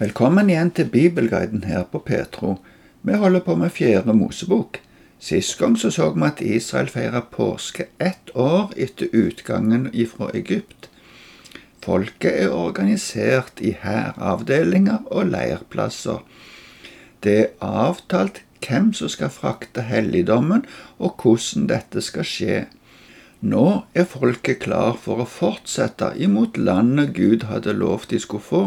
Velkommen igjen til Bibelguiden her på Petro. Vi holder på med Fjerde Mosebok. Sist gang så, så vi at Israel feira påske ett år etter utgangen ifra Egypt. Folket er organisert i hæravdelinger og leirplasser. Det er avtalt hvem som skal frakte helligdommen, og hvordan dette skal skje. Nå er folket klar for å fortsette imot landet Gud hadde lovt de skulle få.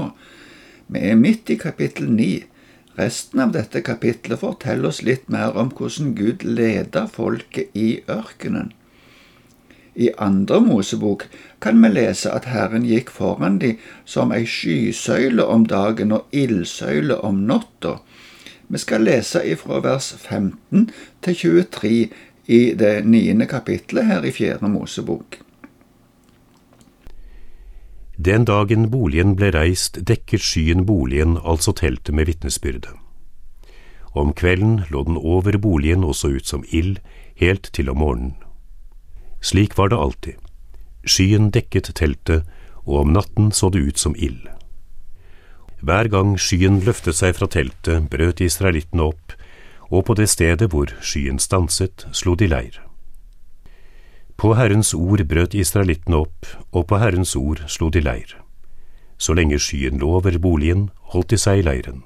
Vi er midt i kapittel 9. Resten av dette kapittelet forteller oss litt mer om hvordan Gud leda folket i ørkenen. I andre Mosebok kan vi lese at Herren gikk foran de som ei skysøyle om dagen og ildsøyle om natta. Vi skal lese ifra vers 15 til 23 i det niende kapittelet her i Fjerde Mosebok. Den dagen boligen ble reist, dekket skyen boligen, altså teltet med vitnesbyrde. Om kvelden lå den over boligen og så ut som ild, helt til om morgenen. Slik var det alltid. Skyen dekket teltet, og om natten så det ut som ild. Hver gang skyen løftet seg fra teltet, brøt israelittene opp, og på det stedet hvor skyen stanset, slo de leir. På Herrens ord brøt israelittene opp, og på Herrens ord slo de leir. Så lenge skyen lå over boligen, holdt de seg i leiren.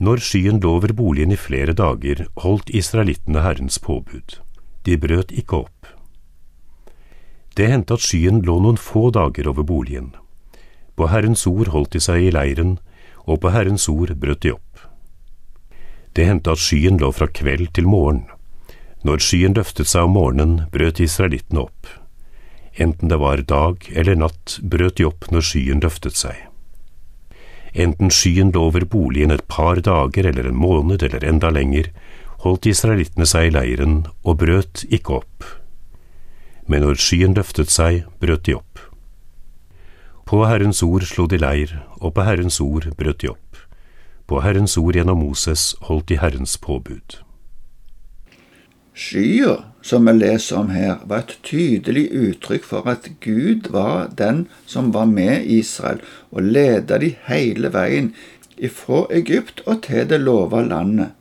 Når skyen lå over boligen i flere dager, holdt israelittene Herrens påbud. De brøt ikke opp. Det hendte at skyen lå noen få dager over boligen. På Herrens ord holdt de seg i leiren, og på Herrens ord brøt de opp. Det hendte at skyen lå fra kveld til morgen. Når skyen løftet seg om morgenen, brøt israelittene opp. Enten det var dag eller natt, brøt de opp når skyen løftet seg. Enten skyen lå over boligen et par dager eller en måned eller enda lenger, holdt israelittene seg i leiren og brøt ikke opp. Men når skyen løftet seg, brøt de opp. På Herrens ord slo de leir, og på Herrens ord brøt de opp. På Herrens ord gjennom Moses holdt de Herrens påbud. Skya, som vi leser om her, var et tydelig uttrykk for at Gud var den som var med Israel og ledet de hele veien ifra Egypt og til det lova landet.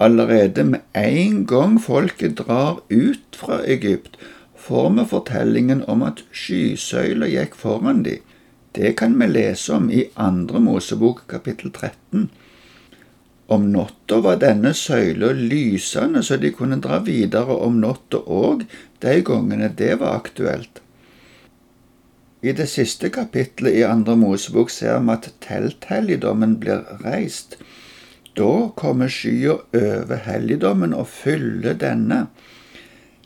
Allerede med en gang folket drar ut fra Egypt, får vi fortellingen om at skysøyla gikk foran de. Det kan vi lese om i Andre Mosebok kapittel 13. Om natta var denne søyla lysende, så de kunne dra videre om natta òg, de gangene det var aktuelt. I det siste kapittelet i Andre Mosebok ser vi at telthelligdommen blir reist. Da kommer skya over helligdommen og fyller denne.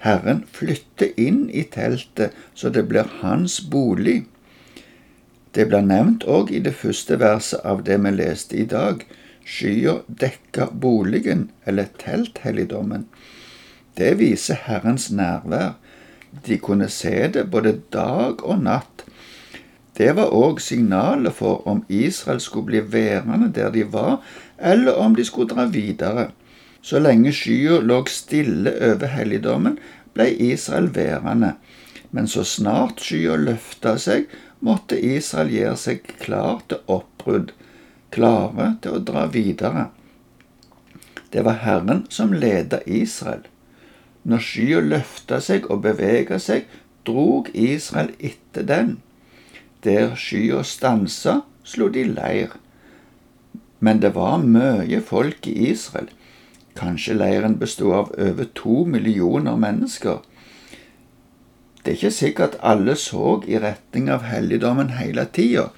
Herren flytter inn i teltet, så det blir hans bolig. Det blir nevnt òg i det første verset av det vi leste i dag. Skya dekka boligen, eller telthelligdommen. Det viser Herrens nærvær. De kunne se det både dag og natt. Det var òg signalet for om Israel skulle bli værende der de var, eller om de skulle dra videre. Så lenge skya lå stille over helligdommen, ble Israel værende. Men så snart skya løfta seg, måtte Israel gjøre seg klar til oppbrudd klare til å dra videre. Det var Herren som ledet Israel. Når skya løfta seg og bevega seg, drog Israel etter den. Der skya stansa, slo de leir. Men det var mye folk i Israel. Kanskje leiren bestod av over to millioner mennesker. Det er ikke sikkert alle så i retning av helligdommen hele tida,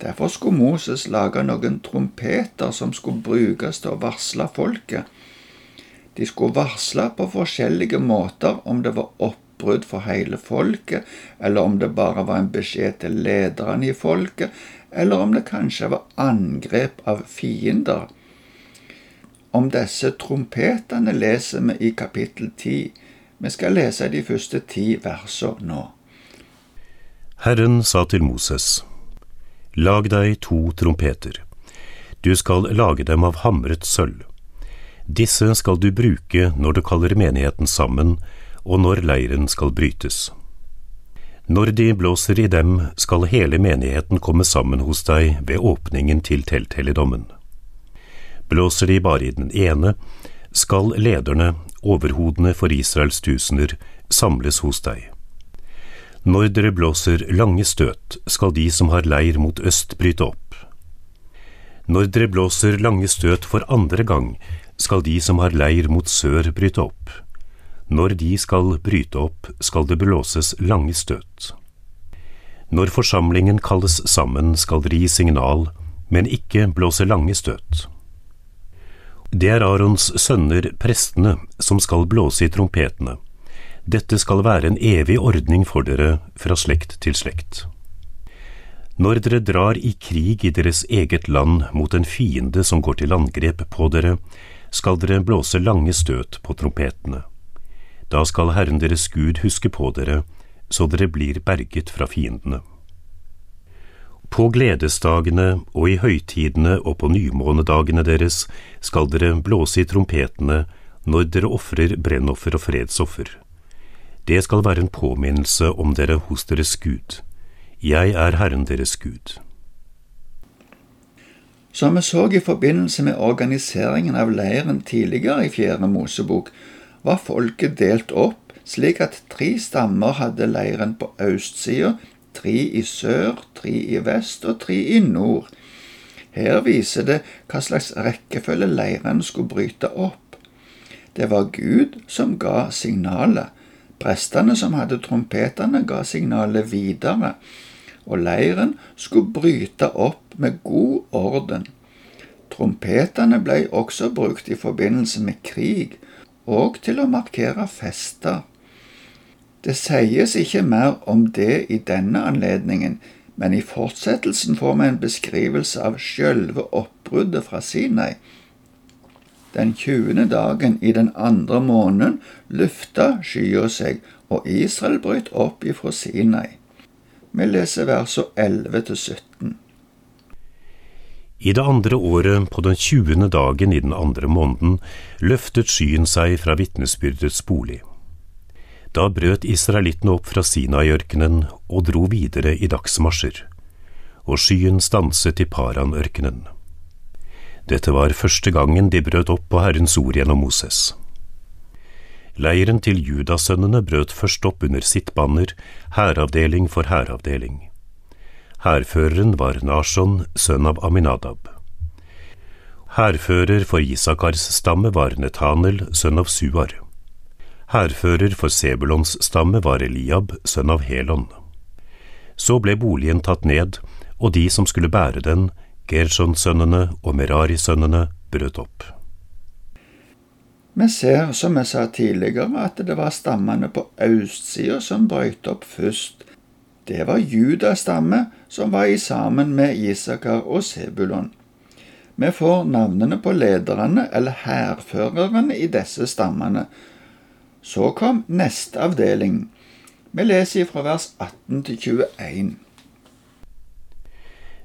Derfor skulle Moses lage noen trompeter som skulle brukes til å varsle folket. De skulle varsle på forskjellige måter om det var oppbrudd for hele folket, eller om det bare var en beskjed til lederne i folket, eller om det kanskje var angrep av fiender. Om disse trompetene leser vi i kapittel ti. Vi skal lese de første ti versene nå. Herren sa til Moses, Lag deg to trompeter. Du skal lage dem av hamret sølv. Disse skal du bruke når du kaller menigheten sammen, og når leiren skal brytes. Når de blåser i dem, skal hele menigheten komme sammen hos deg ved åpningen til telthelligdommen. Blåser de bare i den ene, skal lederne, overhodene for Israels tusener, samles hos deg. Når dere blåser lange støt, skal de som har leir mot øst bryte opp. Når dere blåser lange støt for andre gang, skal de som har leir mot sør bryte opp. Når de skal bryte opp, skal det blåses lange støt. Når forsamlingen kalles sammen, skal dere gi signal, men ikke blåse lange støt. Det er Arons sønner, prestene, som skal blåse i trompetene. Dette skal være en evig ordning for dere fra slekt til slekt. Når dere drar i krig i deres eget land mot en fiende som går til angrep på dere, skal dere blåse lange støt på trompetene. Da skal Herren deres Gud huske på dere, så dere blir berget fra fiendene. På gledesdagene og i høytidene og på nymånedagene deres skal dere blåse i trompetene når dere ofrer brennoffer og fredsoffer. Det skal være en påminnelse om dere hos deres Gud. Jeg er Herren deres Gud. Som vi så i forbindelse med organiseringen av leiren tidligere i Fjerde Mosebok, var folket delt opp slik at tre stammer hadde leiren på østsida, tre i sør, tre i vest og tre i nord. Her viser det hva slags rekkefølge leiren skulle bryte opp. Det var Gud som ga signalet. Prestene som hadde trompetene, ga signalet videre, og leiren skulle bryte opp med god orden. Trompetene ble også brukt i forbindelse med krig, og til å markere fester. Det sies ikke mer om det i denne anledningen, men i fortsettelsen får vi en beskrivelse av sjølve oppbruddet fra Sinai. Den tjuende dagen i den andre måneden lufta skya seg, og Israel brøt opp ifra Sinai. Vi leser versene 11 til 17. I det andre året, på den tjuende dagen i den andre måneden, løftet skyen seg fra vitnesbyrdets bolig. Da brøt israelittene opp fra Sinai-ørkenen og dro videre i dagsmarsjer, og skyen stanset i Paran-ørkenen. Dette var første gangen de brøt opp på Herrens ord gjennom Moses. Leiren til judasønnene brøt først opp under sitt banner, hæravdeling for hæravdeling. Hærføreren var Nashon, sønn av Aminadab. Hærfører for Isakars stamme var Netanel, sønn av Suar. Hærfører for Sebulons stamme var Eliab, sønn av Helon. Så ble boligen tatt ned, og de som skulle bære den, Gershon-sønnene og Merari-sønnene, brøt opp. Vi ser, som jeg sa tidligere, at det var stammene på østsida som brøt opp først, det var Judas stamme som var i sammen med Isakar og Sebulon. Vi får navnene på lederne eller hærførerne i disse stammene. Så kom neste avdeling. Vi leser fra vers 18 til 21.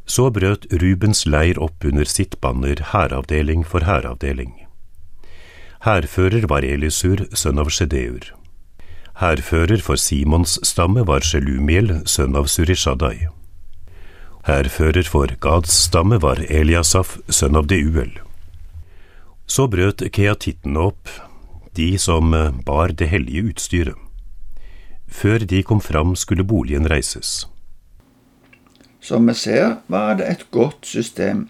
Så brøt Rubens leir opp under sitt banner hæravdeling for hæravdeling. Hærfører var Elisur, sønn av Sjedeur. Hærfører for Simons stamme var Sjelumiel, sønn av Surishadai. Hærfører for Gads stamme var Eliasaf, sønn av Deuel. Så brøt keatittene opp, de som bar det hellige utstyret. Før de kom fram, skulle boligen reises. Som vi ser, var det et godt system.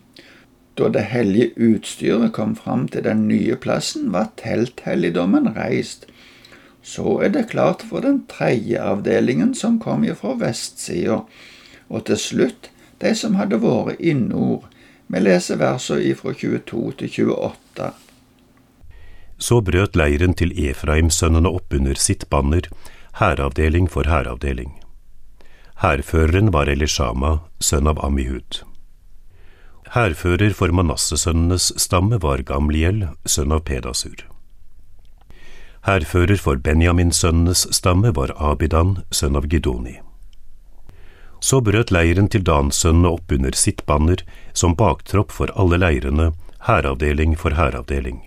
Da det hellige utstyret kom fram til den nye plassen, var telthelligdommen reist. Så er det klart for den tredje avdelingen som kom fra vestsida, og til slutt de som hadde vært i nord. Vi leser versene fra 22 til 28. Så brøt leiren til Efraim-sønnene opp under sitt banner, hæravdeling for hæravdeling. Hærføreren var Elishama, sønn av Amihud. Hærfører for Manassesønnenes stamme var Gamliel, sønn av Pedasur. Hærfører for Benjaminsønnenes stamme var Abidan, sønn av Gidoni. Så brøt leiren til Dansønnene opp under sitt banner, som baktropp for alle leirene, hæravdeling for hæravdeling.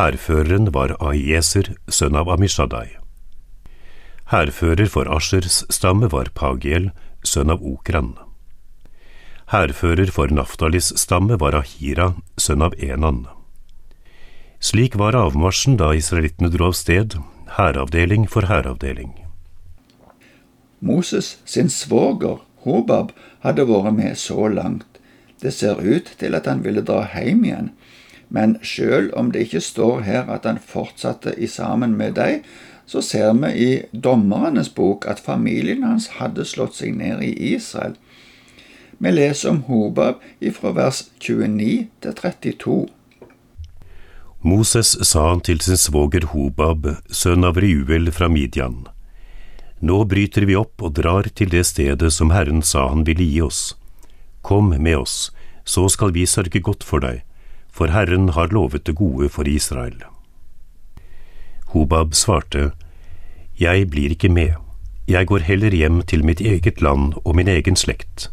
Hærføreren var Aieser, sønn av Amishadai. Hærfører for Aschers stamme var Pagiel, sønn av Okran. Hærfører for Naftalis stamme var Ahira, sønn av Enan. Slik var avmarsjen da israelittene dro av sted, hæravdeling for hæravdeling. Moses sin svoger, Hobab, hadde vært med så langt. Det ser ut til at han ville dra hjem igjen, men sjøl om det ikke står her at han fortsatte i sammen med dem, så ser vi i Dommernes bok at familien hans hadde slått seg ned i Israel. Vi leser om Hobab ifra vers 29 til 32. Moses sa han til sin svoger Hobab, sønn av Reuel fra Midian. Nå bryter vi opp og drar til det stedet som Herren sa han ville gi oss. Kom med oss, så skal vi sørge godt for deg, for Herren har lovet det gode for Israel. Hobab svarte, Jeg blir ikke med, jeg går heller hjem til mitt eget land og min egen slekt.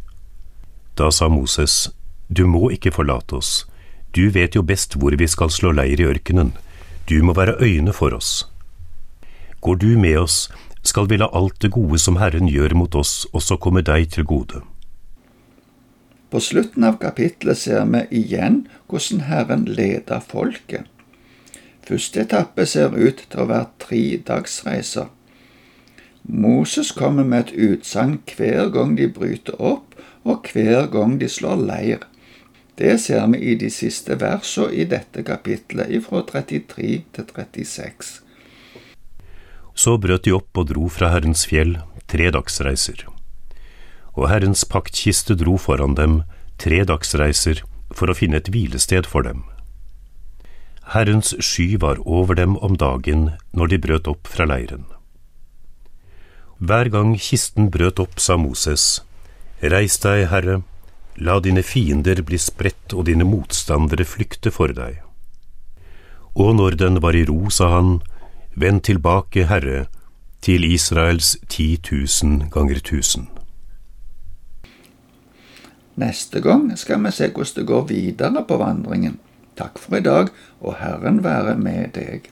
Da sa Moses, Du må ikke forlate oss, du vet jo best hvor vi skal slå leir i ørkenen, du må være øyne for oss. Går du med oss, skal vi la alt det gode som Herren gjør mot oss, også komme deg til gode. På slutten av kapittelet ser vi igjen hvordan Herren leder folket. Første etappe ser ut til å være tre dagsreiser. Moses kommer med et utsagn hver gang de bryter opp, og hver gang de slår leir. Det ser vi i de siste versene i dette kapittelet, fra 33 til 36. Så brøt de opp og dro fra Herrens fjell, tre dagsreiser. Og Herrens paktkiste dro foran dem, tre dagsreiser, for å finne et hvilested for dem. Herrens sky var over dem om dagen når de brøt opp fra leiren. Hver gang kisten brøt opp, sa Moses, Reis deg, Herre, la dine fiender bli spredt og dine motstandere flykte for deg. Og når den var i ro, sa han, Vend tilbake, Herre, til Israels ti tusen ganger tusen. Neste gang skal vi se hvordan det går videre på vandringen. Takk for i dag, og Herren være med deg.